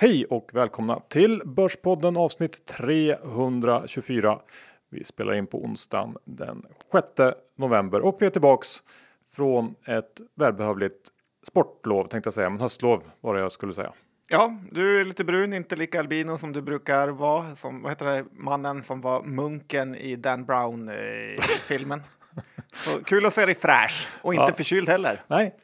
Hej och välkomna till Börspodden avsnitt 324. Vi spelar in på onsdagen den 6 november och vi är tillbaks från ett välbehövligt sportlov tänkte jag säga, men höstlov var det jag skulle säga. Ja, du är lite brun, inte lika albino som du brukar vara. Som, vad heter det, mannen som var munken i Dan Brown-filmen. Så kul att se dig fräsch och inte Ja. förkyld heller. Nej,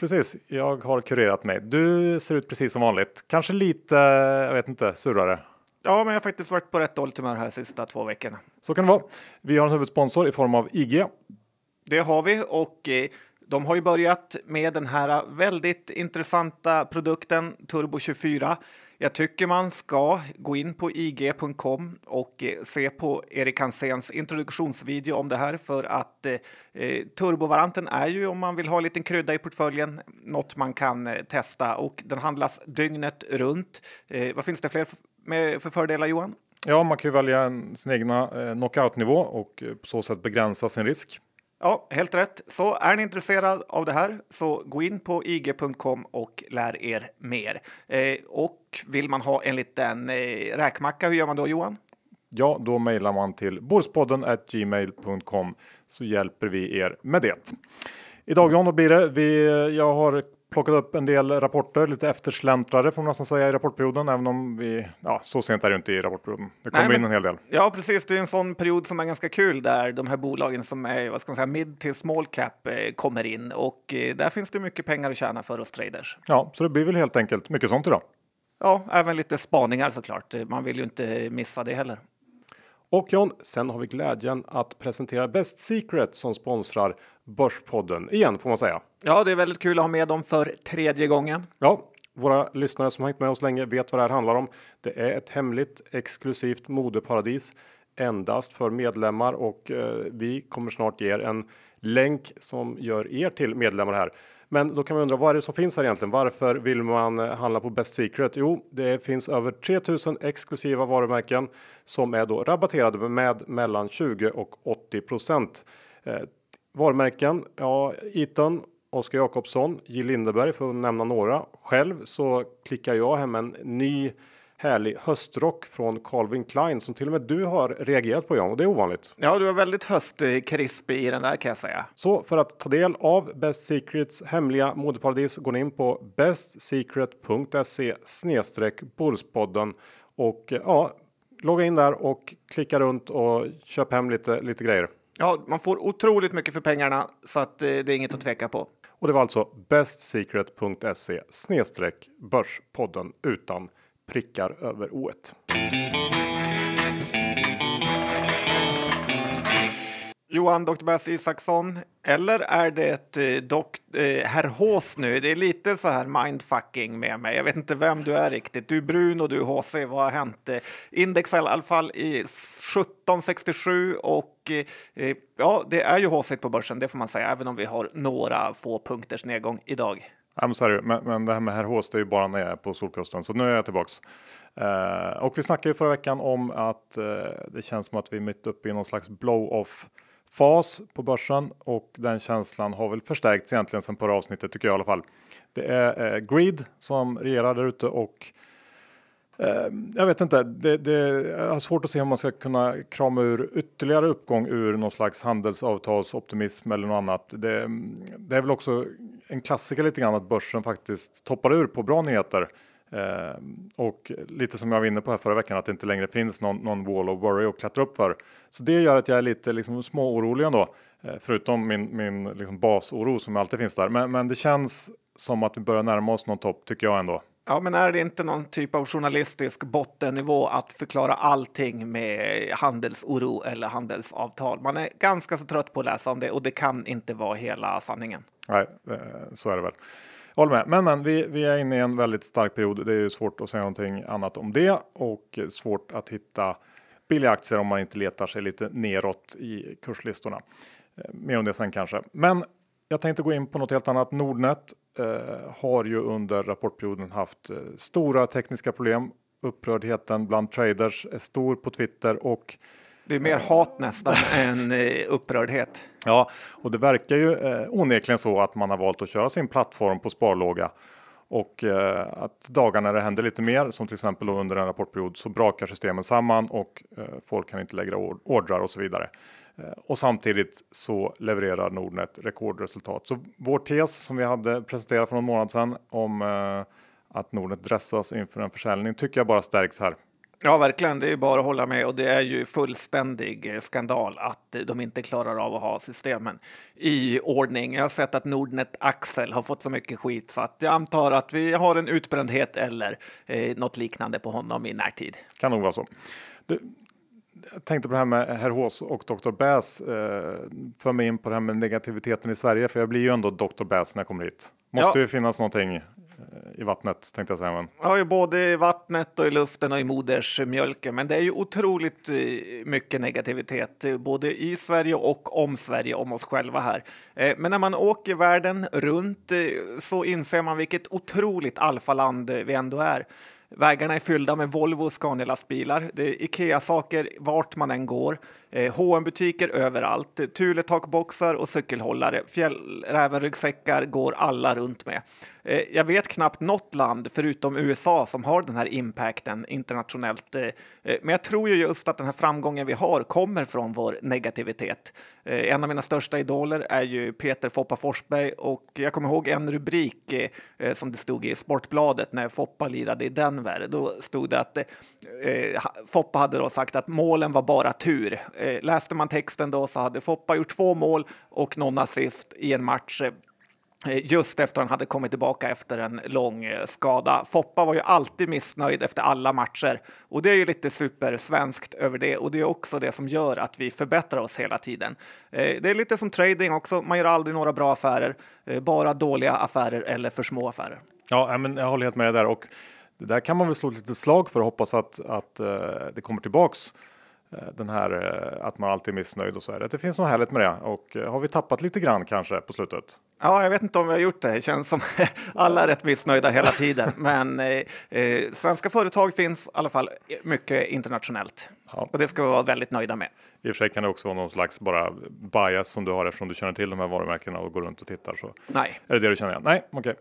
precis. Jag har kurerat mig. Du ser ut precis som vanligt. Kanske lite, jag vet inte, surrare. Ja, men jag har faktiskt varit på rätt dåligt humör här sista två veckorna. Så kan det vara. Vi har en huvudsponsor i form av IG. Det har vi och eh, de har ju börjat med den här väldigt intressanta produkten Turbo 24. Jag tycker man ska gå in på ig.com och eh, se på Erik Hanséns introduktionsvideo om det här för att eh, eh, turbovaranten är ju om man vill ha en liten krydda i portföljen något man kan eh, testa och den handlas dygnet runt. Eh, vad finns det fler med för fördelar Johan? Ja, man kan ju välja en, sin egna eh, knockoutnivå och eh, på så sätt begränsa sin risk. Ja, helt rätt. Så är ni intresserad av det här så gå in på ig.com och lär er mer. Eh, och vill man ha en liten eh, räkmacka, hur gör man då Johan? Ja, då mejlar man till borspodden gmail.com så hjälper vi er med det. Idag John, vad blir det? Vi, jag har plockat upp en del rapporter, lite eftersläntrare får man nästan säga i rapportperioden, även om vi, ja, så sent är det inte i rapportperioden. Det kommer Nej, in en hel del. Ja, precis. Det är en sån period som är ganska kul där de här bolagen som är vad ska man säga, mid till small cap eh, kommer in och eh, där finns det mycket pengar att tjäna för oss traders. Ja, så det blir väl helt enkelt mycket sånt idag. Ja, även lite spaningar såklart. Man vill ju inte missa det heller. Och John, sen har vi glädjen att presentera Best Secret som sponsrar Börspodden igen får man säga. Ja, det är väldigt kul att ha med dem för tredje gången. Ja, våra lyssnare som har hängt med oss länge vet vad det här handlar om. Det är ett hemligt exklusivt modeparadis endast för medlemmar och eh, vi kommer snart ge er en länk som gör er till medlemmar här. Men då kan man undra vad är det som finns här egentligen? Varför vill man eh, handla på Best Secret? Jo, det finns över 3000 exklusiva varumärken som är då rabatterade med mellan 20 och 80 procent. Eh, varumärken, ja, Eton, Oskar Jakobsson, J Lindeberg för att nämna några. Själv så klickar jag hem en ny härlig höstrock från Calvin Klein som till och med du har reagerat på Jan och det är ovanligt. Ja, du var väldigt höstkrispig i den där kan jag säga. Så för att ta del av Best Secrets hemliga modeparadis går ni in på bestsecret.se snedstreck och ja, logga in där och klicka runt och köp hem lite, lite grejer. Ja, man får otroligt mycket för pengarna så att eh, det är inget att tveka på. Och det var alltså bestsecret.se snedstreck Börspodden utan prickar över o Johan Dr. Bass Isaksson, eller är det ett eh, dok, eh, herr Hås nu? Det är lite så här mindfucking med mig. Jag vet inte vem du är riktigt. Du är brun och du är HC. Vad har hänt? Eh, index i alla fall i 1767 och eh, eh, ja, det är ju HC på börsen, det får man säga, även om vi har några få punkters nedgång idag. Ja, men, så är det, men, men det här med herr Hås, det är ju bara när jag är på Solkusten, så nu är jag tillbaks. Eh, och vi snackade ju förra veckan om att eh, det känns som att vi är mitt uppe i någon slags blow-off fas på börsen och den känslan har väl förstärkts egentligen sen förra avsnittet tycker jag i alla fall. Det är eh, greed som regerar där ute och Ehm, jag vet inte, det, det jag har svårt att se hur man ska kunna krama ur ytterligare uppgång ur någon slags handelsavtalsoptimism eller något annat. Det, det är väl också en klassiker lite grann att börsen faktiskt toppar ur på bra nyheter. Eh, och lite som jag var inne på här förra veckan att det inte längre finns någon, någon wall of worry att klättra upp för. Så det gör att jag är lite liksom småorolig ändå. Eh, förutom min, min liksom basoro som alltid finns där. Men, men det känns som att vi börjar närma oss någon topp tycker jag ändå. Ja, men är det inte någon typ av journalistisk bottennivå att förklara allting med handelsoro eller handelsavtal? Man är ganska så trött på att läsa om det och det kan inte vara hela sanningen. Nej, eh, så är det väl. Jag håller med. Men, men vi, vi är inne i en väldigt stark period. Det är ju svårt att säga någonting annat om det och svårt att hitta billiga aktier om man inte letar sig lite neråt i kurslistorna. Eh, mer om det sen kanske. Men jag tänkte gå in på något helt annat. Nordnet har ju under rapportperioden haft eh, stora tekniska problem. Upprördheten bland traders är stor på Twitter och Det är mer hat nästan än eh, upprördhet. Ja, och det verkar ju eh, onekligen så att man har valt att köra sin plattform på sparlåga. och eh, att dagar när det händer lite mer, som till exempel under en rapportperiod, så brakar systemen samman och eh, folk kan inte lägga ordrar och så vidare. Eh, och samtidigt så levererar Nordnet rekordresultat. Så vår tes som vi hade presenterat för någon månad sedan om eh, att Nordnet dressas inför en försäljning tycker jag bara stärks här. Ja, verkligen. Det är bara att hålla med och det är ju fullständig eh, skandal att de inte klarar av att ha systemen i ordning. Jag har sett att Nordnet Axel har fått så mycket skit så att jag antar att vi har en utbrändhet eller eh, något liknande på honom i närtid. Kan nog vara så. Du, jag tänkte på det här med Herr Hås och Dr. Bass. Eh, för mig in på det här med negativiteten i Sverige, för jag blir ju ändå Dr. Bass när jag kommer hit. Måste ja. ju finnas någonting i vattnet tänkte jag säga. Men... Ja, både i vattnet och i luften och i modersmjölken. Men det är ju otroligt eh, mycket negativitet, eh, både i Sverige och om Sverige, om oss själva här. Eh, men när man åker världen runt så inser man vilket otroligt alfaland vi ändå är. Vägarna är fyllda med Volvo och Scania-lastbilar. Det är Ikea-saker vart man än går. Eh, hm butiker överallt. Thule-takboxar och cykelhållare. Fjällrävenryggsäckar går alla runt med. Eh, jag vet knappt något land förutom USA som har den här impacten internationellt. Eh, eh, men jag tror ju just att den här framgången vi har kommer från vår negativitet. Eh, en av mina största idoler är ju Peter Foppa Forsberg och jag kommer ihåg en rubrik eh, som det stod i Sportbladet när Foppa lirade i Denver. Då stod det att eh, Foppa hade då sagt att målen var bara tur Eh, läste man texten då så hade Foppa gjort två mål och någon assist i en match eh, just efter han hade kommit tillbaka efter en lång eh, skada. Foppa var ju alltid missnöjd efter alla matcher och det är ju lite supersvenskt över det och det är också det som gör att vi förbättrar oss hela tiden. Eh, det är lite som trading också. Man gör aldrig några bra affärer, eh, bara dåliga affärer eller för små affärer. Ja, men jag håller helt med dig där och det där kan man väl slå ett litet slag för och hoppas att, att det kommer tillbaks. Eh, den här eh, att man alltid är missnöjd och så här. Det finns något härligt med det och eh, har vi tappat lite grann kanske på slutet? Ja, jag vet inte om vi har gjort det. Det känns som alla är rätt missnöjda hela tiden. Men eh, svenska företag finns i alla fall mycket internationellt ja. och det ska vi vara väldigt nöjda med. I och för sig kan det också vara någon slags bara bias som du har eftersom du känner till de här varumärkena och går runt och tittar. Så Nej. Är det det du känner igen? Nej, okej. Okay.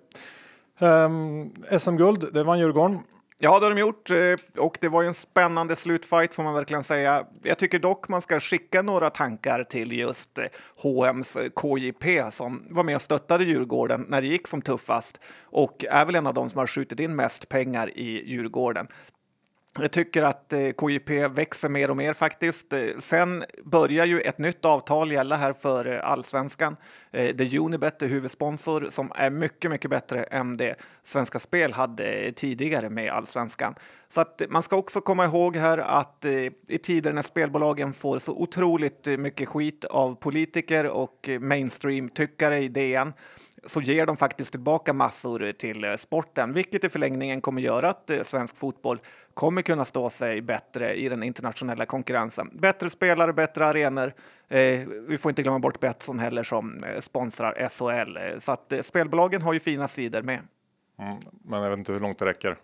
Ehm, um, SM-guld, det vann Djurgården. Ja, det har de gjort eh, och det var ju en spännande slutfight får man verkligen säga. Jag tycker dock man ska skicka några tankar till just eh, HMs eh, KJP som var med och stöttade Djurgården när det gick som tuffast och är väl en av de som har skjutit in mest pengar i Djurgården. Jag tycker att eh, KJP växer mer och mer faktiskt. Eh, sen börjar ju ett nytt avtal gälla här för eh, allsvenskan. där Unibet är huvudsponsor som är mycket, mycket bättre än det Svenska Spel hade tidigare med allsvenskan. Så att man ska också komma ihåg här att i tider när spelbolagen får så otroligt mycket skit av politiker och mainstream-tyckare i DN så ger de faktiskt tillbaka massor till eh, sporten, vilket i förlängningen kommer göra att eh, svensk fotboll kommer kunna stå sig bättre i den internationella konkurrensen. Bättre spelare, bättre arenor. Eh, vi får inte glömma bort Betsson heller som eh, sponsrar SHL, så att spelbolagen har ju fina sidor med. Mm, men jag vet inte hur långt det räcker.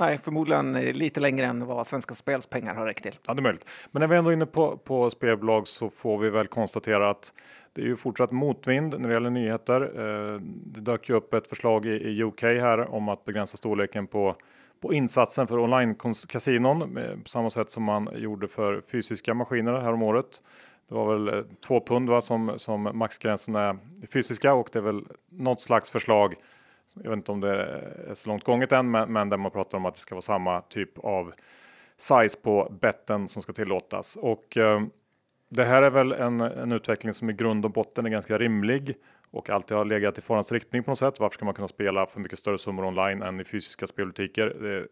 Nej, förmodligen eh, lite längre än vad Svenska Spels pengar har räckt till. Ja, det är möjligt. Men när vi ändå är inne på, på spelbolag så får vi väl konstatera att det är ju fortsatt motvind när det gäller nyheter. Eh, det dök ju upp ett förslag i UK här om att begränsa storleken på på insatsen för online-kasinon eh, på samma sätt som man gjorde för fysiska maskiner här om året. Det var väl eh, två pund va, som, som maxgränsen är fysiska och det är väl något slags förslag. Jag vet inte om det är så långt gånget än, men, men där man pratar om att det ska vara samma typ av size på betten som ska tillåtas och eh, det här är väl en, en utveckling som i grund och botten är ganska rimlig och alltid har legat i farans riktning på något sätt. Varför ska man kunna spela för mycket större summor online än i fysiska spelbutiker? Det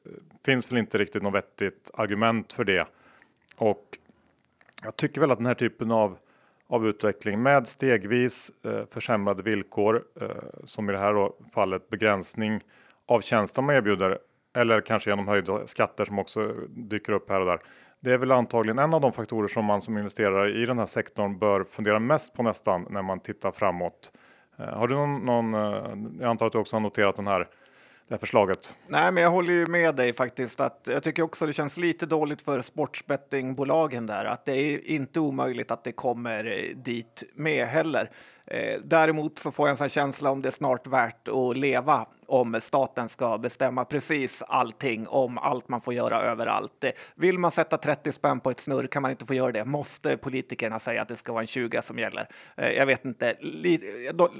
finns väl inte riktigt något vettigt argument för det. Och jag tycker väl att den här typen av, av utveckling med stegvis eh, försämrade villkor, eh, som i det här då, fallet begränsning av tjänsten man erbjuder, eller kanske genom höjda skatter som också dyker upp här och där det är väl antagligen en av de faktorer som man som investerare i den här sektorn bör fundera mest på nästan när man tittar framåt. Eh, har du någon, någon eh, jag antar att du också har noterat den här det här förslaget. Nej, men jag håller ju med dig faktiskt. Att jag tycker också det känns lite dåligt för sportsbettingbolagen där. Att det är inte omöjligt att det kommer eh, dit med heller. Eh, däremot så får jag en sån känsla om det är snart värt att leva om staten ska bestämma precis allting om allt man får göra överallt. Eh, vill man sätta 30 spänn på ett snurr kan man inte få göra det. Måste politikerna säga att det ska vara en 20 som gäller? Eh, jag vet inte.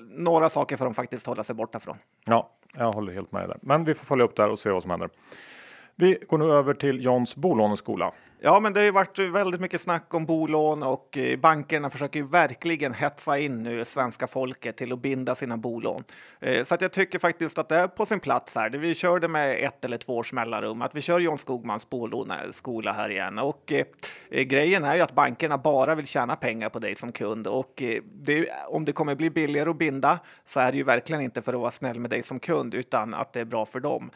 Några saker får de faktiskt hålla sig borta från. Ja, jag håller helt med dig där. Men vi får följa upp där och se vad som händer. Vi går nu över till Johns bolåneskola. Ja, men det har ju varit väldigt mycket snack om bolån och eh, bankerna försöker ju verkligen hetsa in nu svenska folket till att binda sina bolån. Eh, så att jag tycker faktiskt att det är på sin plats här. Vi kör det med ett eller två års mellanrum att vi kör John Skogmans bolåneskola här igen. Och eh, grejen är ju att bankerna bara vill tjäna pengar på dig som kund och eh, det, om det kommer bli billigare att binda så är det ju verkligen inte för att vara snäll med dig som kund utan att det är bra för dem.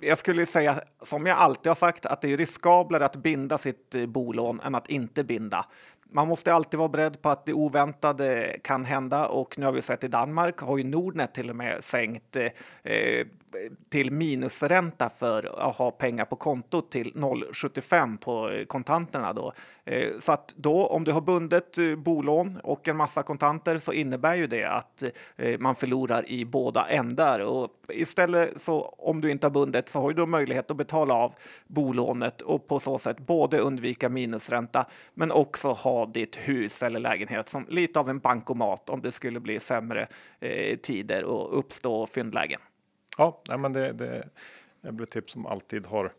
Jag skulle säga som jag alltid har sagt att det är riskablare att binda binda sitt eh, bolån än att inte binda. Man måste alltid vara beredd på att det oväntade kan hända och nu har vi sett i Danmark har ju Nordnet till och med sänkt eh, eh till minusränta för att ha pengar på kontot till 0,75 på kontanterna. Då. Eh, så att då om du har bundet eh, bolån och en massa kontanter så innebär ju det att eh, man förlorar i båda ändar. Och istället så om du inte har bundet så har du möjlighet att betala av bolånet och på så sätt både undvika minusränta men också ha ditt hus eller lägenhet som lite av en bankomat om det skulle bli sämre tider och uppstå fyndlägen. Ja, nej, men det, det är ett tips som alltid har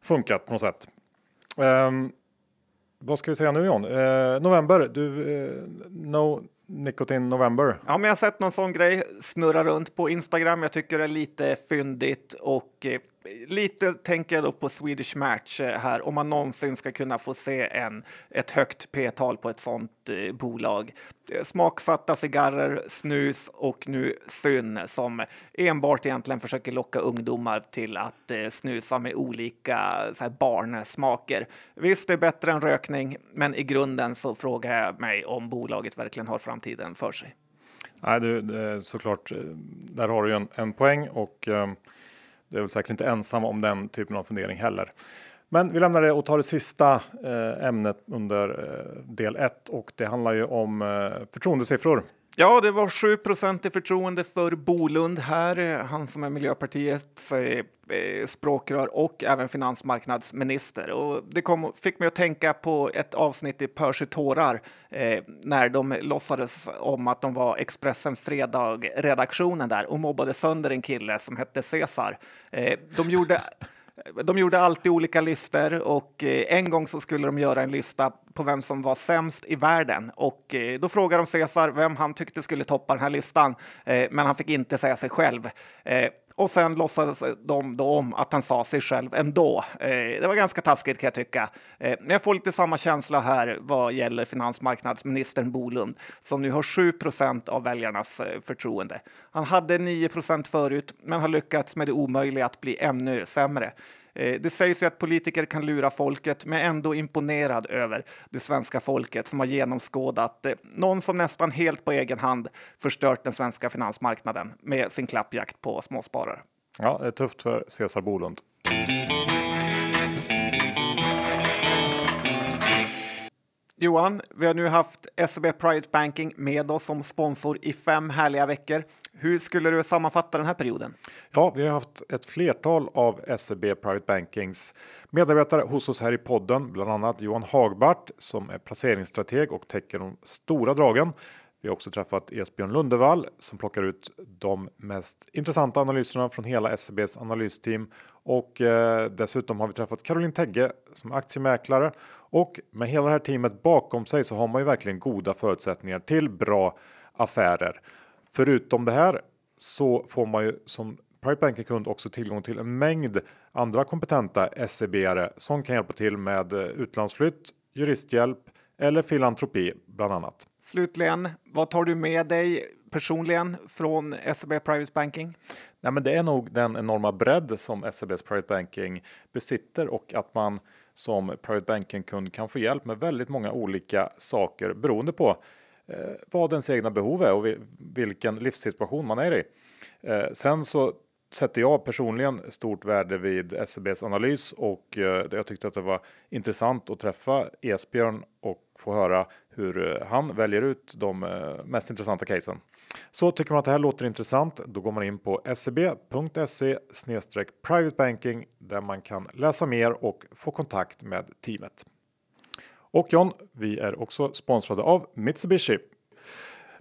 funkat på något sätt. Um, vad ska vi säga nu John? Uh, november, du, uh, no Nikotin November. Ja, men jag har sett någon sån grej snurra runt på Instagram. Jag tycker det är lite fyndigt och eh, lite tänker jag då på Swedish Match eh, här, om man någonsin ska kunna få se en, ett högt p-tal på ett sånt eh, bolag. Eh, smaksatta cigarrer, snus och nu syn som enbart egentligen försöker locka ungdomar till att eh, snusa med olika så här, barnsmaker. Visst, det är bättre än rökning, men i grunden så frågar jag mig om bolaget verkligen har framtiden för sig. Nej, du, såklart, eh, där har du ju en, en poäng och eh, du är väl säkert inte ensam om den typen av fundering heller. Men vi lämnar det och tar det sista eh, ämnet under eh, del 1 och det handlar ju om eh, förtroendesiffror. Ja, det var 7% i förtroende för Bolund här, han som är Miljöpartiets eh, språkrör och även finansmarknadsminister. Och det kom, fick mig att tänka på ett avsnitt i Percy tårar eh, när de låtsades om att de var Expressen Fredag-redaktionen där och mobbade sönder en kille som hette Cesar. Eh, de gjorde de gjorde alltid olika listor och eh, en gång så skulle de göra en lista på vem som var sämst i världen och eh, då frågade de Caesar vem han tyckte skulle toppa den här listan, eh, men han fick inte säga sig själv. Och sen låtsades de då om att han sa sig själv ändå. Eh, det var ganska taskigt kan jag tycka. Eh, men jag får lite samma känsla här vad gäller finansmarknadsministern Bolund som nu har 7% av väljarnas eh, förtroende. Han hade 9% förut, men har lyckats med det omöjliga att bli ännu sämre. Eh, det sägs ju att politiker kan lura folket, men är ändå imponerad över det svenska folket som har genomskådat eh, någon som nästan helt på egen hand förstört den svenska finansmarknaden med sin klappjakt på småsparare. Ja, det är tufft för Cesar Bolund. Johan, vi har nu haft SEB Private Banking med oss som sponsor i fem härliga veckor. Hur skulle du sammanfatta den här perioden? Ja, vi har haft ett flertal av SEB Private Bankings medarbetare hos oss här i podden, bland annat Johan Hagbart som är placeringsstrateg och täcker de stora dragen. Vi har också träffat Esbjörn Lundevall som plockar ut de mest intressanta analyserna från hela SEBs analysteam och eh, dessutom har vi träffat Caroline Tegge som aktiemäklare och med hela det här teamet bakom sig så har man ju verkligen goda förutsättningar till bra affärer. Förutom det här så får man ju som Private Banking kund också tillgång till en mängd andra kompetenta SEB-are som kan hjälpa till med eh, utlandsflytt, juristhjälp eller filantropi bland annat. Slutligen, vad tar du med dig personligen från SEB Private Banking? Nej, men det är nog den enorma bredd som SEBs Private Banking besitter och att man som Private Banking kund kan få hjälp med väldigt många olika saker beroende på eh, vad ens egna behov är och vilken livssituation man är i. Eh, sen så sätter jag personligen stort värde vid SEBs analys och eh, jag tyckte att det var intressant att träffa Esbjörn och få höra hur eh, han väljer ut de eh, mest intressanta casen. Så tycker man att det här låter intressant, då går man in på seb.se private banking där man kan läsa mer och få kontakt med teamet. Och John, vi är också sponsrade av Mitsubishi.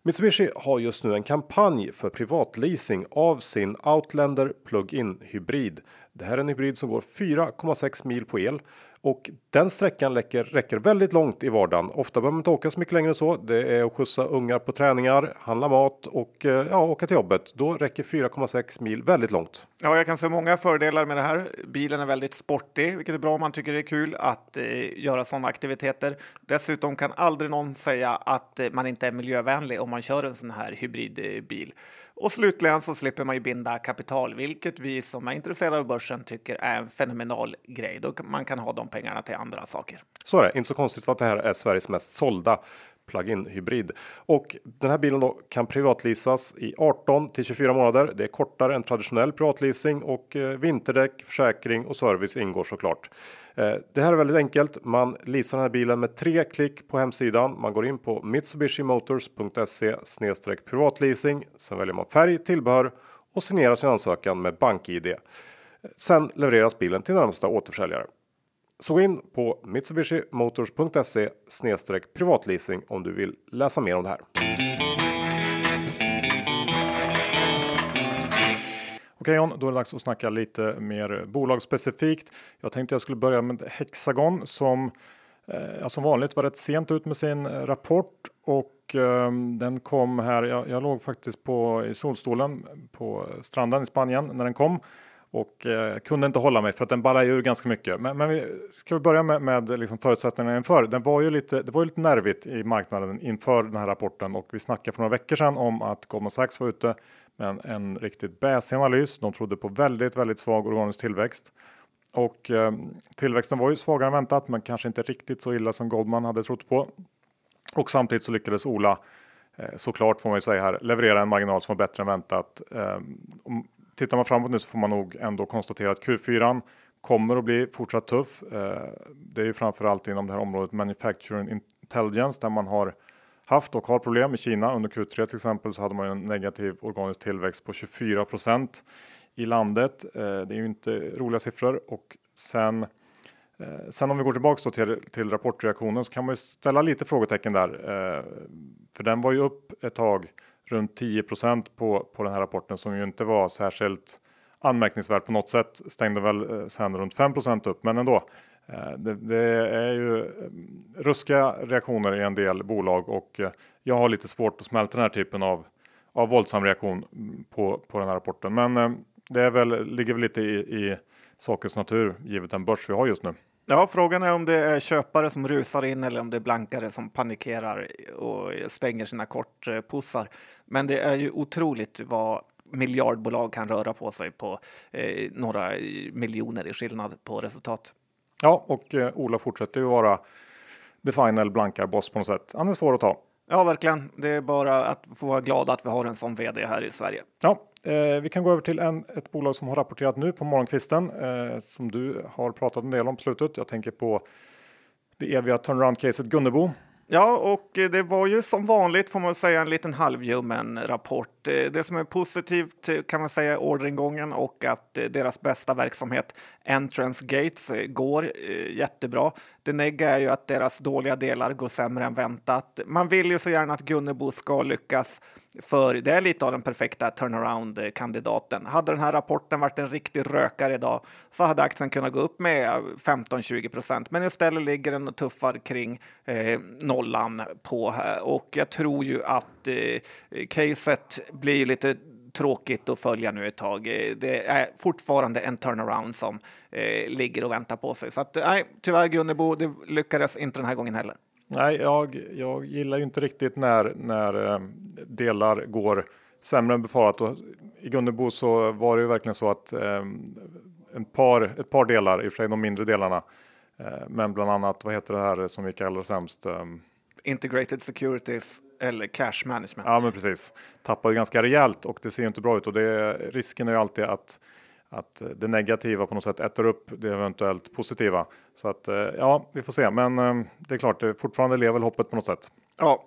Mitsubishi har just nu en kampanj för privatleasing av sin Outlander Plug-in hybrid. Det här är en hybrid som går 4,6 mil på el och den sträckan räcker, räcker väldigt långt i vardagen. Ofta behöver man inte åka så mycket längre än så. Det är att skjutsa ungar på träningar, handla mat och eh, ja, åka till jobbet. Då räcker 4,6 mil väldigt långt. Ja, jag kan se många fördelar med det här. Bilen är väldigt sportig, vilket är bra om man tycker det är kul att eh, göra sådana aktiviteter. Dessutom kan aldrig någon säga att eh, man inte är miljövänlig om man kör en sån här hybridbil. Eh, och slutligen så slipper man ju binda kapital, vilket vi som är intresserade av börsen tycker är en fenomenal grej. Då man kan ha de pengarna till andra saker. Så är det, inte så konstigt att det här är Sveriges mest sålda plug-in hybrid och den här bilen då kan privatleasas i 18 till 24 månader. Det är kortare än traditionell privatleasing och eh, vinterdäck, försäkring och service ingår såklart. Eh, det här är väldigt enkelt. Man leasar den här bilen med tre klick på hemsidan. Man går in på mitsubishimotors.se privatleasing. Sen väljer man färg, tillbehör och signerar sin ansökan med BankID. Sen levereras bilen till närmsta återförsäljare. Så gå in på mitsubishimotors.se privatleasing om du vill läsa mer om det här. Okej John, då är det dags att snacka lite mer bolagsspecifikt. Jag tänkte jag skulle börja med Hexagon som eh, som vanligt var rätt sent ut med sin eh, rapport och eh, den kom här. Jag, jag låg faktiskt på i solstolen på stranden i Spanien när den kom och eh, kunde inte hålla mig för att den ballar ur ganska mycket. Men, men vi ska vi börja med, med liksom förutsättningarna inför. Den var ju lite, det var ju lite nervigt i marknaden inför den här rapporten och vi snackade för några veckor sedan om att Goldman Sachs var ute med en, en riktigt bäsig analys. De trodde på väldigt, väldigt svag organisk tillväxt och eh, tillväxten var ju svagare än väntat, men kanske inte riktigt så illa som Goldman hade trott på. Och samtidigt så lyckades Ola eh, såklart får man ju säga här leverera en marginal som var bättre än väntat. Eh, tittar man framåt nu så får man nog ändå konstatera att Q4 kommer att bli fortsatt tuff. Eh, det är ju framförallt inom det här området Manufacturing Intelligence där man har haft och har problem i Kina. Under Q3 till exempel så hade man en negativ organisk tillväxt på 24% i landet. Eh, det är ju inte roliga siffror och sen eh, Sen om vi går tillbaks till, till rapportreaktionen så kan man ju ställa lite frågetecken där. För den var ju upp ett tag runt 10 på, på den här rapporten som ju inte var särskilt anmärkningsvärt på något sätt. Stängde väl eh, sen runt 5% upp, men ändå. Eh, det, det, är ju eh, ruska reaktioner i en del bolag och jag har lite svårt att smälta den här typen av, av våldsam reaktion på, på den här rapporten. Men det är väl, ligger väl lite i, i sakens natur givet den börs vi har just nu. Ja, frågan är om det är köpare som rusar in eller om det är blankare som panikerar och stänger sina kortpussar. Men det är ju otroligt vad miljardbolag kan röra på sig på eh, några miljoner i skillnad på resultat. Ja, och eh, Ola fortsätter ju vara the final blankarboss på något sätt. Han är svår att ta. Ja, verkligen. Det är bara att få vara glad att vi har en sån vd här i Sverige. Ja, eh, vi kan gå över till en, ett bolag som har rapporterat nu på morgonkvisten eh, som du har pratat en del om på slutet. Jag tänker på det eviga turnaround-caset Gunnebo Ja, och det var ju som vanligt får man säga en liten halvljummen rapport. Eh, det som är positivt eh, kan man säga är orderingången och att eh, deras bästa verksamhet Entrance Gates går jättebra. Det negga är ju att deras dåliga delar går sämre än väntat. Man vill ju så gärna att Gunnebo ska lyckas för det är lite av den perfekta turnaround-kandidaten. Hade den här rapporten varit en riktig rökare idag så hade aktien kunnat gå upp med 15-20 procent. Men istället ligger den och tuffar kring eh, nollan på här. Och jag tror ju att eh, caset blir lite tråkigt att följa nu ett tag. Eh, det är fortfarande en turnaround som eh, ligger och väntar på sig. Så att, nej, tyvärr Gunnebo, det lyckades inte den här gången heller. Nej, jag, jag gillar ju inte riktigt när, när eh, delar går sämre än befarat. Och I Gunnebo så var det ju verkligen så att eh, en par, ett par delar, i och för sig de mindre delarna, eh, men bland annat vad heter det här som gick allra sämst? Eh, Eh, Integrated Securities eller Cash Management. Ja, men precis. Tappar ju ganska rejält och det ser inte bra ut och det, risken är ju alltid att att det negativa på något sätt äter upp det eventuellt positiva. Så att ja, vi får se. Men det är klart, det fortfarande lever hoppet på något sätt. Ja,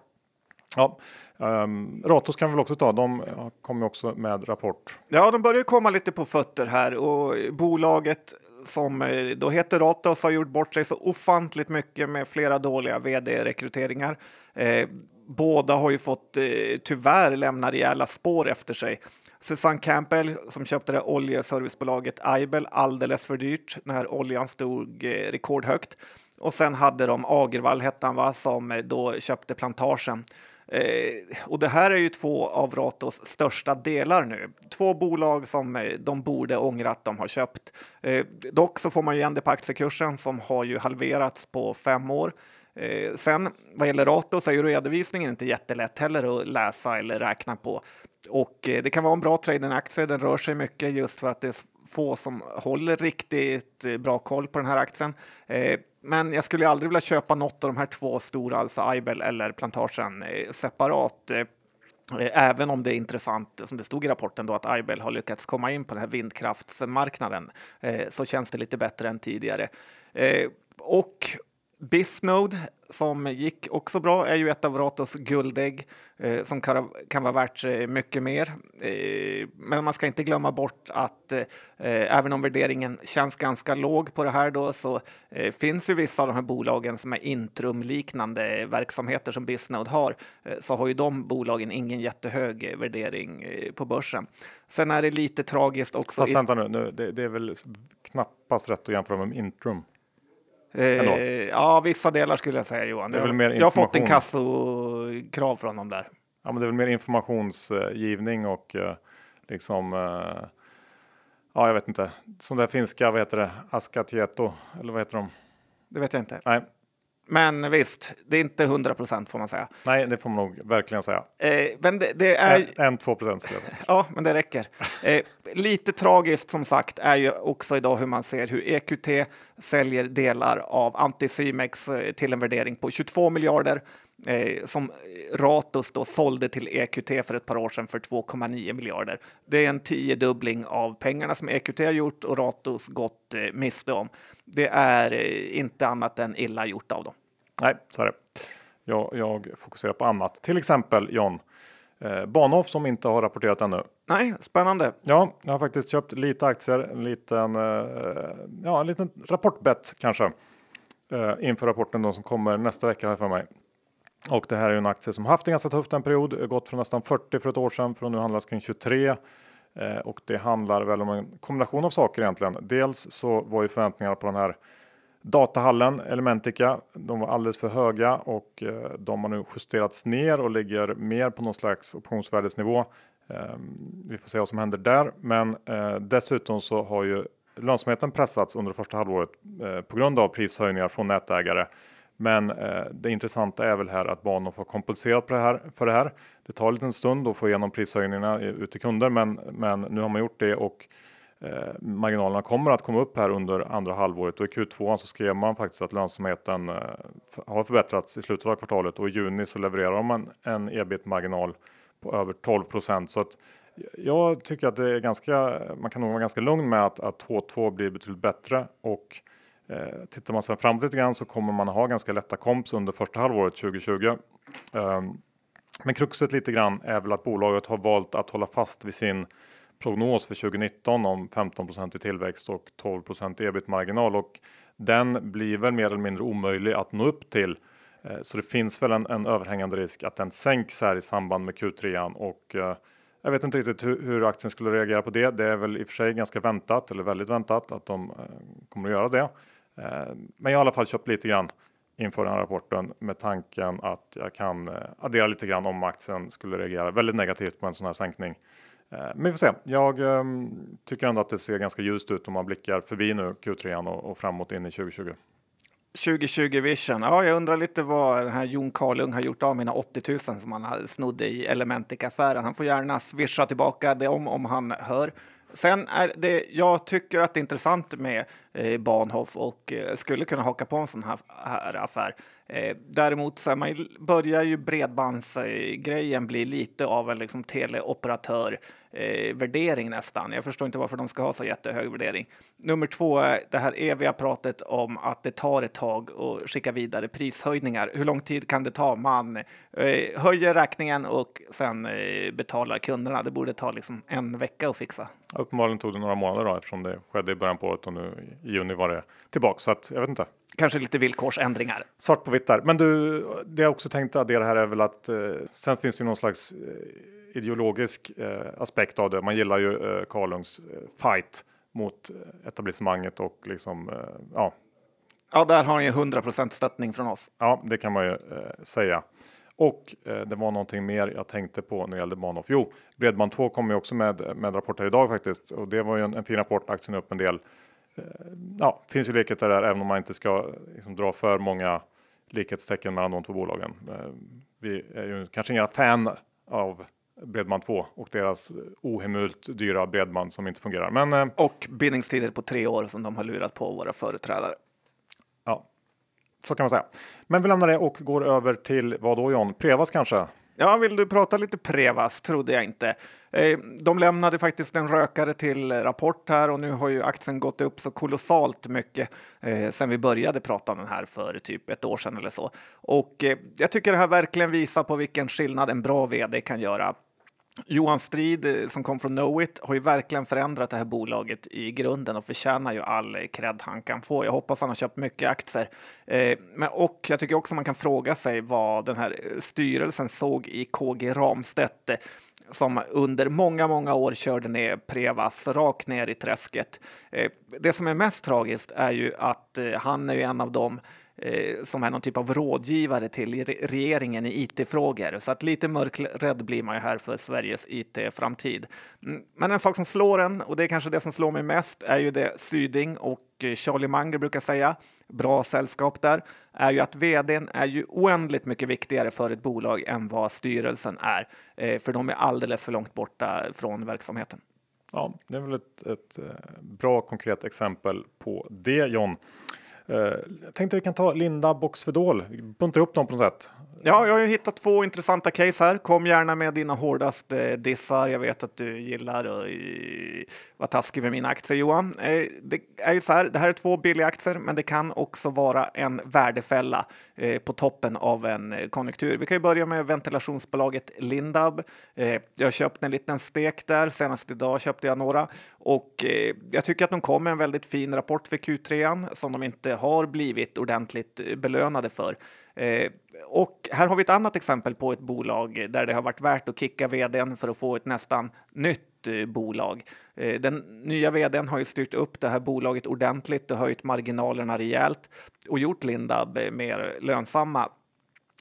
Ja, um, Ratos kan vi väl också ta. De kommer också med rapport. Ja, de börjar komma lite på fötter här och bolaget som eh, då heter Ratos har gjort bort sig så ofantligt mycket med flera dåliga vd-rekryteringar. Eh, båda har ju fått eh, tyvärr lämna rejäla spår efter sig. Susanne Campbell som köpte det oljeservicebolaget Aibel alldeles för dyrt när oljan stod eh, rekordhögt. Och sen hade de Agervall, hette han va, som eh, då köpte plantagen. Eh, och det här är ju två av Ratos största delar nu. Två bolag som eh, de borde ångra att de har köpt. Eh, dock så får man ju igen det på aktiekursen som har ju halverats på fem år. Eh, sen vad gäller Ratos så är ju redovisningen inte jättelätt heller att läsa eller räkna på. Och eh, det kan vara en bra trading-aktie. Den rör sig mycket just för att det är få som håller riktigt eh, bra koll på den här aktien. Eh, men jag skulle aldrig vilja köpa något av de här två stora, alltså Aibel eller Plantagen, separat. Även om det är intressant, som det stod i rapporten, då, att Aibel har lyckats komma in på den här vindkraftsmarknaden så känns det lite bättre än tidigare. Och Bisnode som gick också bra är ju ett av Ratos guldägg eh, som kan, kan vara värt eh, mycket mer. Eh, men man ska inte glömma bort att eh, även om värderingen känns ganska låg på det här då så eh, finns ju vissa av de här bolagen som är intrumliknande verksamheter som Bisnode har eh, så har ju de bolagen ingen jättehög värdering på börsen. Sen är det lite tragiskt också. Fast vänta nu, nu det, det är väl knappast rätt att jämföra med Intrum? Eh, ja, vissa delar skulle jag säga Johan. Det är väl mer jag har fått en kassokrav från dem där. Ja, men det är väl mer informationsgivning och eh, liksom. Eh, ja, jag vet inte. Som det finska, vad heter det? Askatieto eller vad heter de? Det vet jag inte. Nej, men visst, det är inte 100 procent får man säga. Nej, det får man nog verkligen säga. Eh, men det, det är... En, en två procent skulle jag säga. ja, men det räcker. Eh, lite tragiskt som sagt är ju också idag hur man ser hur EQT säljer delar av Anticimex eh, till en värdering på 22 miljarder eh, som Ratos då sålde till EQT för ett par år sedan för 2,9 miljarder. Det är en tiodubbling av pengarna som EQT har gjort och Ratos gått eh, miste om. Det är eh, inte annat än illa gjort av dem. Nej, så är det. Jag, jag fokuserar på annat. Till exempel John, eh, Bahnhof som inte har rapporterat ännu. Nej, spännande. Ja, jag har faktiskt köpt lite aktier, en liten, eh, ja, en liten rapportbett kanske eh, inför rapporten då, som kommer nästa vecka här för mig. Och det här är en aktie som haft en ganska tufft en period, gått från nästan 40 för ett år sedan för att nu handlas kring 23. Eh, och det handlar väl om en kombination av saker egentligen. Dels så var ju förväntningarna på den här datahallen Elementica. De var alldeles för höga och eh, de har nu justerats ner och ligger mer på någon slags optionsvärdesnivå. Eh, vi får se vad som händer där, men eh, dessutom så har ju lönsamheten pressats under första halvåret eh, på grund av prishöjningar från nätägare men eh, det intressanta är väl här att Bahnhof har kompenserat för det här. För det, här. det tar en liten stund att få igenom prishöjningarna ut till kunder, men, men nu har man gjort det och eh, marginalerna kommer att komma upp här under andra halvåret och i Q2 så skrev man faktiskt att lönsamheten eh, har förbättrats i slutet av kvartalet och i juni så levererar de en, en ebit-marginal på över 12 så att jag tycker att det är ganska, man kan nog vara ganska lugn med att, att H2 blir betydligt bättre och Eh, tittar man sen framåt lite grann så kommer man ha ganska lätta komps under första halvåret 2020. Eh, men kruxet lite grann är väl att bolaget har valt att hålla fast vid sin prognos för 2019 om 15% i tillväxt och 12% ebit marginal och den blir väl mer eller mindre omöjlig att nå upp till. Eh, så det finns väl en, en överhängande risk att den sänks här i samband med Q3 och eh, jag vet inte riktigt hur, hur, aktien skulle reagera på det. Det är väl i och för sig ganska väntat eller väldigt väntat att de eh, kommer att göra det. Eh, men jag har i alla fall köpt lite grann inför den här rapporten med tanken att jag kan eh, addera lite grann om aktien skulle reagera väldigt negativt på en sån här sänkning. Eh, men vi får se. Jag ehm, tycker ändå att det ser ganska ljust ut om man blickar förbi nu Q3 och, framåt in i 2020. 2020 vision. Ja, jag undrar lite vad den här Jon Karlung har gjort av mina 80 000 som han snodde i Elementic-affären. Han får gärna swisha tillbaka det om, om han hör. Sen är det, jag tycker att det är intressant med eh, Bahnhof och eh, skulle kunna haka på en sån här, här affär. Eh, däremot så man börjar ju bredbandsgrejen bli lite av en liksom teleoperatör eh, värdering nästan. Jag förstår inte varför de ska ha så jättehög värdering. Nummer två är det här eviga pratet om att det tar ett tag att skicka vidare prishöjningar. Hur lång tid kan det ta? Man eh, höjer räkningen och sen eh, betalar kunderna. Det borde ta liksom en vecka att fixa. Uppenbarligen tog det några månader då, eftersom det skedde i början på året och nu i juni var det tillbaka. Så att jag vet inte. Kanske lite villkorsändringar. Svart på vitt där. Men du, det jag också tänkte addera här är väl att eh, sen finns det ju någon slags eh, ideologisk eh, aspekt av det. Man gillar ju eh, Karlungs eh, fight mot eh, etablissemanget och liksom, eh, ja. Ja, där har han ju 100% stöttning från oss. Ja, det kan man ju säga. Och det var någonting mer jag tänkte på när det gällde Bahnhof. Jo, Bredband 2 kommer ju också med, med rapporter idag faktiskt och det var ju en, en fin rapport. Aktien upp en del. Ja, finns ju likheter där även om man inte ska liksom, dra för många likhetstecken mellan de två bolagen. Vi är ju kanske inga fan av Bredband2 och deras ohemult dyra bredband som inte fungerar. Men, eh, och bindningstider på tre år som de har lurat på våra företrädare. Ja, så kan man säga. Men vi lämnar det och går över till vad då John? Prevas kanske? Ja, vill du prata lite Prevas? Trodde jag inte. Eh, de lämnade faktiskt en rökare till rapport här och nu har ju aktien gått upp så kolossalt mycket eh, sen vi började prata om den här för typ ett år sedan eller så. Och jag tycker det här verkligen visar på vilken skillnad en bra vd kan göra. Johan Strid eh, som kom från Knowit har ju verkligen förändrat det här bolaget i grunden och förtjänar ju all eh, cred han kan få. Jag hoppas han har köpt mycket aktier. Eh, men, och jag tycker också man kan fråga sig vad den här eh, styrelsen såg i KG Ramstedt som under många, många år körde ner Prevas rakt ner i träsket. Det som är mest tragiskt är ju att han är ju en av dem Eh, som är någon typ av rådgivare till regeringen i it-frågor. Så att lite mörkrädd blir man ju här för Sveriges it-framtid. Mm, men en sak som slår en, och det är kanske det som slår mig mest, är ju det Syding och eh, Charlie Munger brukar säga, bra sällskap där, är ju att vdn är ju oändligt mycket viktigare för ett bolag än vad styrelsen är, eh, för de är alldeles för långt borta från verksamheten. Ja, det är väl ett, ett bra konkret exempel på det John. Eh, jag tänkte vi kan ta Linda Boxfedol, buntar upp dem på något sätt. Ja, jag har ju hittat två intressanta case här. Kom gärna med dina hårdaste dissar. Jag vet att du gillar att eh, vara taskig med mina aktier, Johan. Eh, det är ju så här, det här är två billiga aktier, men det kan också vara en värdefälla eh, på toppen av en konjunktur. Vi kan ju börja med ventilationsbolaget Lindab. Jag köpte en liten stek där. Senast idag köpte jag några och jag tycker att de kom med en väldigt fin rapport för Q3 som de inte har blivit ordentligt belönade för. Eh, och här har vi ett annat exempel på ett bolag där det har varit värt att kicka vdn för att få ett nästan nytt eh, bolag. Eh, den nya vdn har ju styrt upp det här bolaget ordentligt och höjt marginalerna rejält och gjort Lindab eh, mer lönsamma.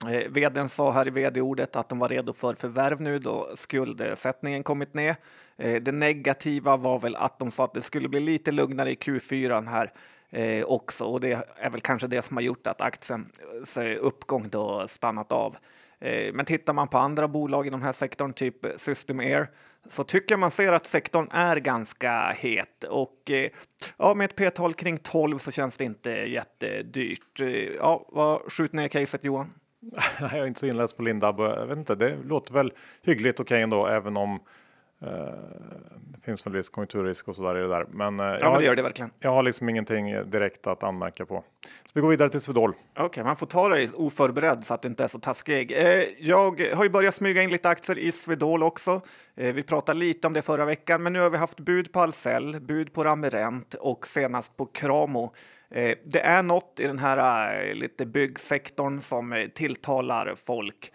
Eh, vdn sa här i vd-ordet att de var redo för förvärv nu då skuldsättningen kommit ner. Eh, det negativa var väl att de sa att det skulle bli lite lugnare i Q4 här eh, också och det är väl kanske det som har gjort att aktiens eh, eh, uppgång då stannat av. Eh, men tittar man på andra bolag i den här sektorn, typ System Air, så tycker man ser att sektorn är ganska het och eh, ja, med ett p-tal kring 12 så känns det inte jättedyrt. Eh, ja, vad skjuter ner caset Johan? Jag är inte så inläst på Lindab. Jag vet inte, det låter väl hyggligt okej okay ändå, även om det finns väl viss konjunkturrisk och så där i det där. Men, eh, ja, jag, men det gör det verkligen. Jag har liksom ingenting direkt att anmärka på. Så vi går vidare till Swedol. Okej, okay, man får ta dig oförberedd så att du inte är så taskig. Eh, jag har ju börjat smyga in lite aktier i Swedol också. Vi pratade lite om det förra veckan, men nu har vi haft bud på Ahlsell, bud på Ramirent och senast på Kramo. Eh, det är något i den här eh, lite byggsektorn som eh, tilltalar folk.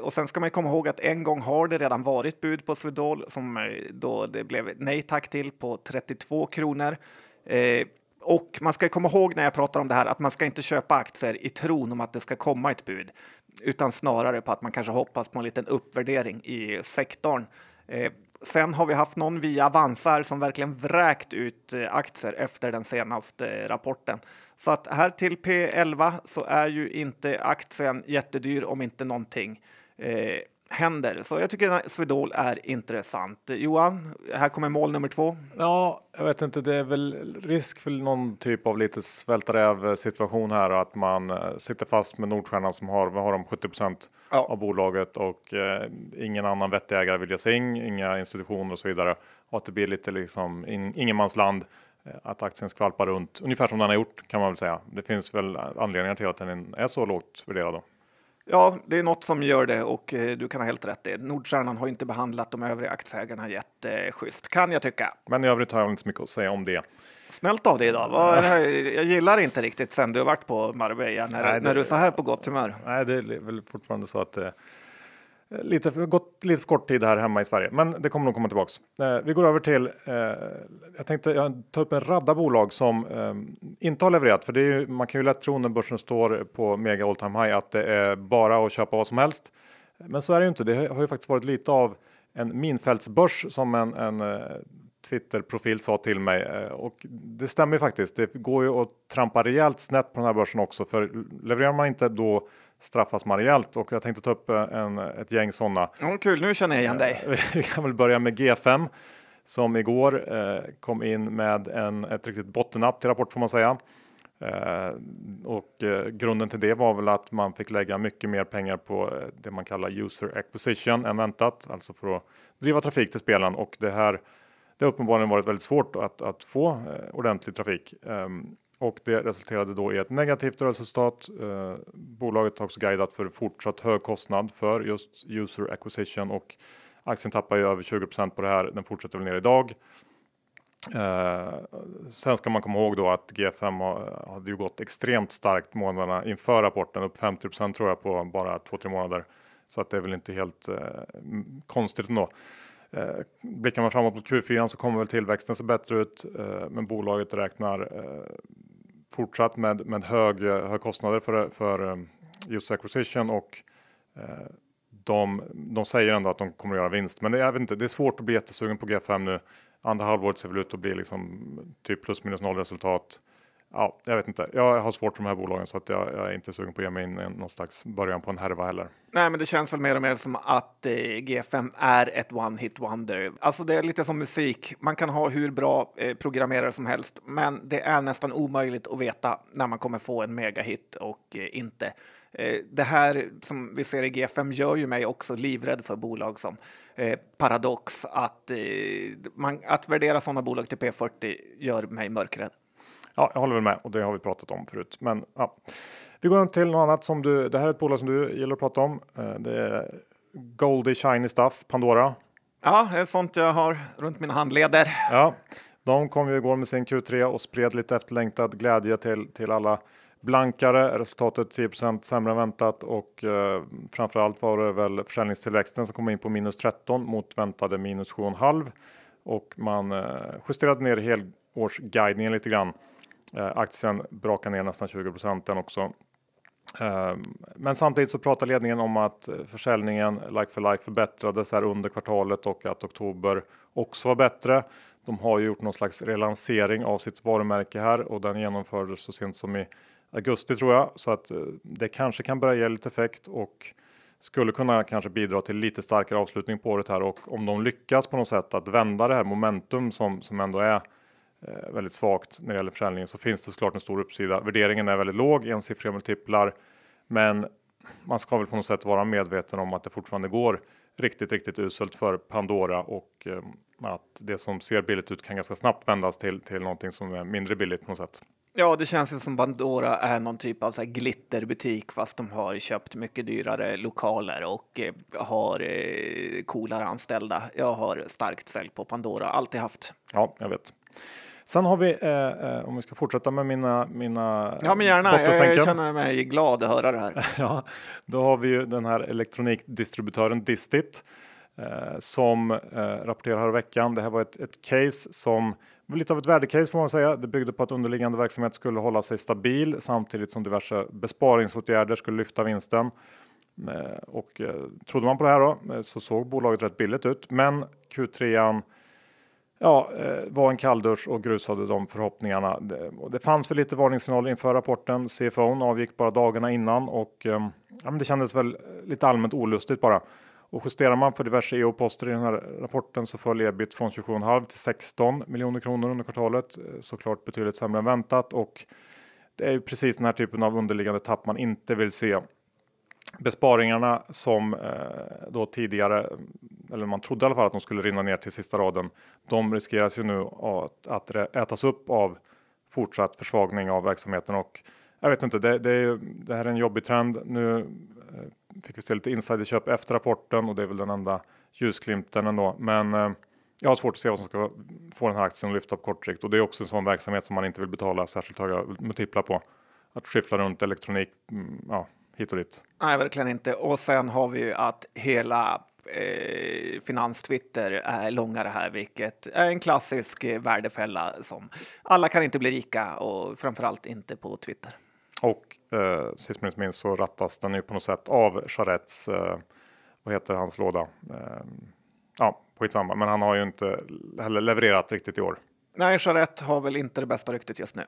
Och sen ska man komma ihåg att en gång har det redan varit bud på Swedol som då det blev nej tack till på 32 kronor. Och man ska komma ihåg när jag pratar om det här att man ska inte köpa aktier i tron om att det ska komma ett bud, utan snarare på att man kanske hoppas på en liten uppvärdering i sektorn. Sen har vi haft någon via Avanza som verkligen vräkt ut eh, aktier efter den senaste eh, rapporten. Så att här till P11 så är ju inte aktien jättedyr om inte någonting. Eh, händer. Så jag tycker Swedol är intressant. Johan, här kommer mål nummer två. Ja, jag vet inte, det är väl risk för någon typ av lite svälta räv situation här att man eh, sitter fast med Nordstjärnan som har, vad har de, 70 ja. av bolaget och eh, ingen annan vettig ägare vill ge sig in, inga institutioner och så vidare. Och att det blir lite liksom in, ingenmansland eh, att aktien skvalpar runt ungefär som den har gjort kan man väl säga. Det finns väl anledningar till att den är så lågt värderad. Då. Ja, det är något som gör det och eh, du kan ha helt rätt i. Nordstjärnan har inte behandlat de övriga aktieägarna jätteschysst, kan jag tycka. Men i övrigt har jag inte så mycket att säga om det. Smält av det idag. Jag gillar inte riktigt sen du har varit på Marbella när, Nej, det, när du är så här på gott humör. Nej, det är väl fortfarande så att det Eh, lite för, gått lite för kort tid här hemma i Sverige, men det kommer nog komma tillbaks. Eh, vi går över till. Eh, jag tänkte jag ta upp en radda bolag som eh, inte har levererat, för det är ju, man kan ju lätt tro när börsen står på mega all time high att det är bara att köpa vad som helst. Men så är det ju inte. Det har ju faktiskt varit lite av en minfältsbörs som en, en eh, Twitter-profil sa till mig eh, och det stämmer ju faktiskt. Det går ju att trampa rejält snett på den här börsen också, för levererar man inte då straffas man rejält och jag tänkte ta upp eh, en, ett gäng sådana. Ja, kul, nu känner jag igen dig. Vi kan väl börja med G5 som igår eh, kom in med en, ett riktigt bottennapp till rapport får man säga. Eh, och eh, grunden till det var väl att man fick lägga mycket mer pengar på eh, det man kallar user acquisition än väntat, alltså för att driva trafik till spelen och det här det har uppenbarligen varit väldigt svårt att, att få eh, ordentlig trafik. Um, och det resulterade då i ett negativt resultat. Eh, bolaget har också guidat för fortsatt hög kostnad för just user acquisition och aktien tappar ju över 20% på det här. Den fortsätter väl ner idag. Eh, sen ska man komma ihåg då att G5 har, hade ju gått extremt starkt månaderna inför rapporten, upp 50% tror jag på bara 2-3 månader. Så att det är väl inte helt eh, konstigt ändå. Eh, blickar man framåt mot Q4 så kommer väl tillväxten se bättre ut, eh, men bolaget räknar eh, fortsatt med, med hög, eh, hög kostnader för, för eh, just acquisition och eh, de, de säger ändå att de kommer att göra vinst. Men det, jag vet inte, det är svårt att bli jättesugen på G5 nu. Andra halvåret ser väl ut att bli liksom typ plus minus noll resultat. Ja, jag vet inte. Jag har svårt för de här bolagen så att jag, jag är inte sugen på att ge mig in i någon slags början på en härva heller. Nej, men det känns väl mer och mer som att eh, G5 är ett one hit wonder. Alltså, det är lite som musik. Man kan ha hur bra eh, programmerare som helst, men det är nästan omöjligt att veta när man kommer få en megahit och eh, inte. Eh, det här som vi ser i G5 gör ju mig också livrädd för bolag som eh, Paradox. Att, eh, man, att värdera sådana bolag till P40 gör mig mörkrädd. Ja, jag håller väl med och det har vi pratat om förut. Men ja, vi går till något annat som du. Det här är ett bolag som du gillar att prata om. Eh, det är Goldie Shiny Stuff, Pandora. Ja, det är sånt jag har runt mina handleder. Ja, de kom ju igår med sin Q3 och spred lite efterlängtad glädje till, till alla blankare. Resultatet 10 sämre än väntat och eh, framförallt var det väl försäljningstillväxten som kom in på minus 13 mot väntade minus 7,5 och man eh, justerade ner helårsguidningen lite grann. Eh, aktien brakar ner nästan 20 den också. Ehm, men samtidigt så pratar ledningen om att försäljningen like for like förbättrades här under kvartalet och att oktober också var bättre. De har ju gjort någon slags relansering av sitt varumärke här och den genomfördes så sent som i augusti tror jag så att eh, det kanske kan börja ge lite effekt och skulle kunna kanske bidra till lite starkare avslutning på året här och om de lyckas på något sätt att vända det här momentum som som ändå är Eh, väldigt svagt när det gäller försäljningen så finns det såklart en stor uppsida. Värderingen är väldigt låg, ensiffriga multiplar, men man ska väl på något sätt vara medveten om att det fortfarande går riktigt, riktigt uselt för Pandora och eh, att det som ser billigt ut kan ganska snabbt vändas till till någonting som är mindre billigt på något sätt. Ja, det känns som Pandora är någon typ av så här glitterbutik fast de har köpt mycket dyrare lokaler och eh, har eh, coolare anställda. Jag har starkt sälj på Pandora, alltid haft. Ja, jag vet. Sen har vi, eh, eh, om vi ska fortsätta med mina, mina Ja, men gärna. Jag känner mig glad att höra det här. ja, då har vi ju den här elektronikdistributören Distit eh, som eh, rapporterar här i veckan. Det här var ett, ett case som lite av ett värdecase får man säga. Det byggde på att underliggande verksamhet skulle hålla sig stabil samtidigt som diverse besparingsåtgärder skulle lyfta vinsten. Eh, och eh, trodde man på det här då så såg bolaget rätt billigt ut, men Q3 ja, eh, var en kalldusch och grusade de förhoppningarna. Det, det fanns väl lite varningssignaler inför rapporten. CFO avgick bara dagarna innan och eh, ja, men det kändes väl lite allmänt olustigt bara. Och justerar man för diverse EO-poster i den här rapporten så föll ebit från 27,5 till 16 miljoner kronor under kvartalet. Eh, såklart betydligt sämre än väntat och det är ju precis den här typen av underliggande tapp man inte vill se. Besparingarna som eh, då tidigare, eller man trodde i alla fall att de skulle rinna ner till sista raden, de riskeras ju nu att, att ätas upp av fortsatt försvagning av verksamheten och jag vet inte, det, det, det här är en jobbig trend. Nu eh, fick vi se lite insiderköp efter rapporten och det är väl den enda ljusglimten ändå. Men eh, jag har svårt att se vad som ska få den här aktien att lyfta på kort sikt och det är också en sån verksamhet som man inte vill betala särskilt höga multiplar på. Att skiffla runt elektronik mm, ja, hit och dit. Nej, verkligen inte. Och sen har vi ju att hela eh, finanstwitter är långare här, vilket är en klassisk eh, värdefälla som alla kan inte bli rika och framförallt inte på Twitter. Och eh, sist men inte minst så rattas den ju på något sätt av Charets, eh, vad heter hans låda? Eh, ja, skitsamma, men han har ju inte heller levererat riktigt i år. Nej, Charet har väl inte det bästa ryktet just nu.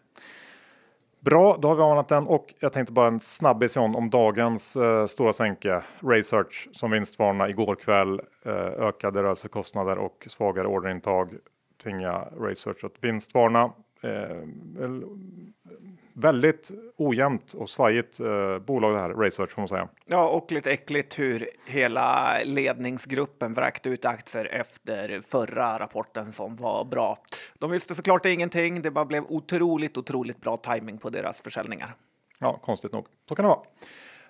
Bra, då har vi anat den och jag tänkte bara en snabbis om dagens eh, stora sänke. Research som vinstvarna igår kväll. Eh, ökade rörelsekostnader och svagare orderintag tvinga Research att vinstvarna. Eh, väldigt ojämnt och svajigt eh, bolag det här, Research får man säga. Ja, och lite äckligt hur hela ledningsgruppen vräkte ut aktier efter förra rapporten som var bra. De visste såklart ingenting, det bara blev otroligt, otroligt bra timing på deras försäljningar. Ja, konstigt nog. Så kan det vara.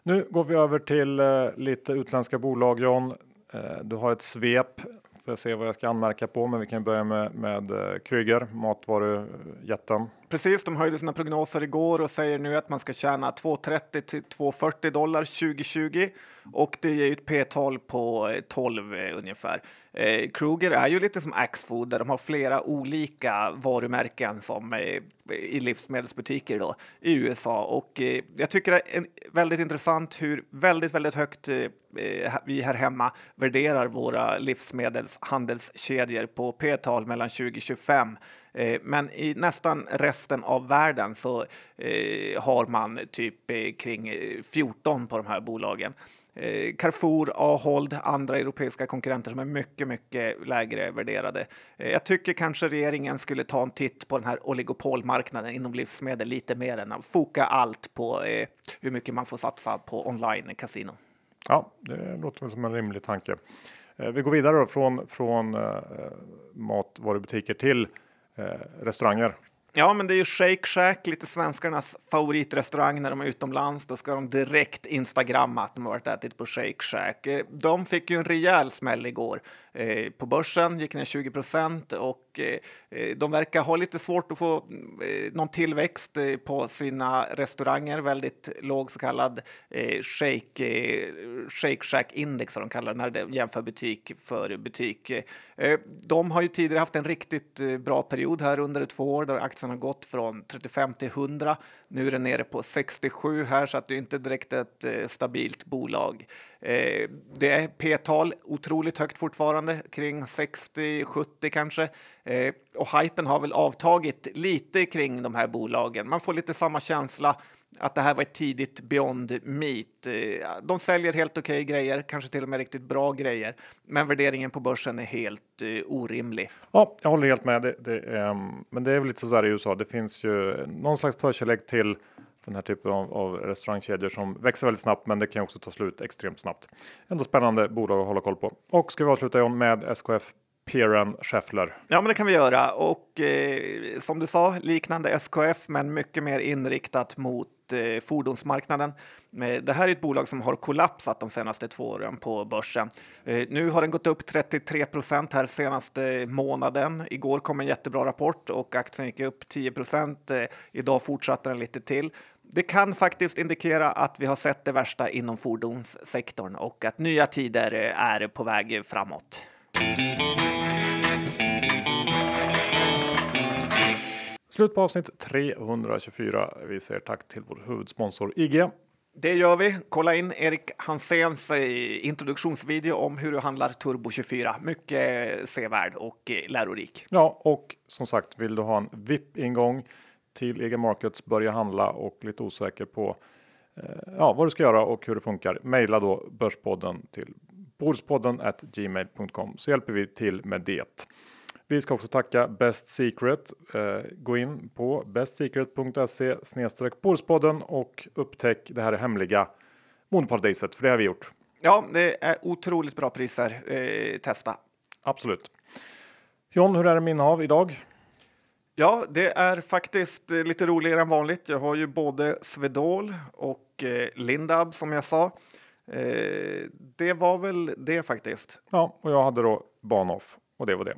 Nu går vi över till eh, lite utländska bolag, John. Eh, du har ett svep för att se vad jag ska anmärka på, men vi kan börja med, med eh, Kryger, matvarujätten. Precis, de höjde sina prognoser igår och säger nu att man ska tjäna 2,30 till 2,40 dollar 2020 och det ger ett P-tal på eh, 12 eh, ungefär. Eh, Kruger är ju lite som Axfood där de har flera olika varumärken som eh, i livsmedelsbutiker då, i USA. Och eh, jag tycker det är väldigt intressant hur väldigt, väldigt högt eh, eh, vi här hemma värderar våra livsmedelshandelskedjor på P-tal mellan 2025 Eh, men i nästan resten av världen så eh, har man typ eh, kring 14 på de här bolagen. Carrefour, Ahold, andra europeiska konkurrenter som är mycket, mycket lägre värderade. Jag tycker kanske regeringen skulle ta en titt på den här oligopolmarknaden inom livsmedel lite mer än att foka allt på hur mycket man får satsa på online kasino. Ja, det låter väl som en rimlig tanke. Vi går vidare då från, från matvarubutiker till Eh, restauranger. Ja, men det är ju Shake Shack, lite svenskarnas favoritrestaurang när de är utomlands. Då ska de direkt instagramma att de har varit och ätit på Shake Shack. Eh, de fick ju en rejäl smäll igår. Eh, på börsen gick ner 20 procent och Eh, eh, de verkar ha lite svårt att få eh, någon tillväxt på sina restauranger. Väldigt låg så kallad shake, shake Shack index som de kallar det när de jämför butik för butik. De har ju tidigare haft en riktigt bra period här under två år där aktien har gått från 35 till 100. Nu är den nere på 67 här så att det är inte direkt ett stabilt bolag. Eh, det är p-tal otroligt högt fortfarande, kring 60-70 kanske. Eh, och hypen har väl avtagit lite kring de här bolagen. Man får lite samma känsla att det här var ett tidigt Beyond Meat. Eh, de säljer helt okej okay grejer, kanske till och med riktigt bra grejer, men värderingen på börsen är helt eh, orimlig. Ja, jag håller helt med. Det, det, ehm, men det är väl lite så här i USA. Det finns ju någon slags förkärlek till den här typen av, av restaurangkedjor som växer väldigt snabbt, men det kan också ta slut extremt snabbt. Ändå spännande bolag att hålla koll på. Och ska vi avsluta John med SKF Piran Scheffler. Ja, men det kan vi göra. Och eh, som du sa, liknande SKF, men mycket mer inriktat mot eh, fordonsmarknaden. Eh, det här är ett bolag som har kollapsat de senaste två åren på börsen. Eh, nu har den gått upp 33 procent här senaste månaden. Igår kom en jättebra rapport och aktien gick upp 10 procent. Eh, idag fortsatte den lite till. Det kan faktiskt indikera att vi har sett det värsta inom fordonssektorn och att nya tider är på väg framåt. Slut på avsnitt 324. Vi säger tack till vår huvudsponsor IG. Det gör vi. Kolla in Erik Hanséns eh, introduktionsvideo om hur du handlar Turbo 24. Mycket sevärd och eh, lärorik. Ja, och som sagt, vill du ha en VIP-ingång till EG Markets, börja handla och lite osäker på eh, ja, vad du ska göra och hur det funkar. Maila då Börspodden till Bordspodden gmail.com så hjälper vi till med det. Vi ska också tacka Best Secret. Eh, gå in på bestsecret.se snedstreck Bordspodden och upptäck det här hemliga Monoparadiset, för det har vi gjort. Ja, det är otroligt bra priser. Eh, testa. Absolut. John, hur är det med innehav idag? Ja, det är faktiskt eh, lite roligare än vanligt. Jag har ju både Svedol och eh, Lindab som jag sa. Eh, det var väl det faktiskt. Ja, och jag hade då Bahnhof och det var det.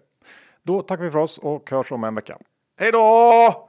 Då tackar vi för oss och hörs om en vecka. Hej då!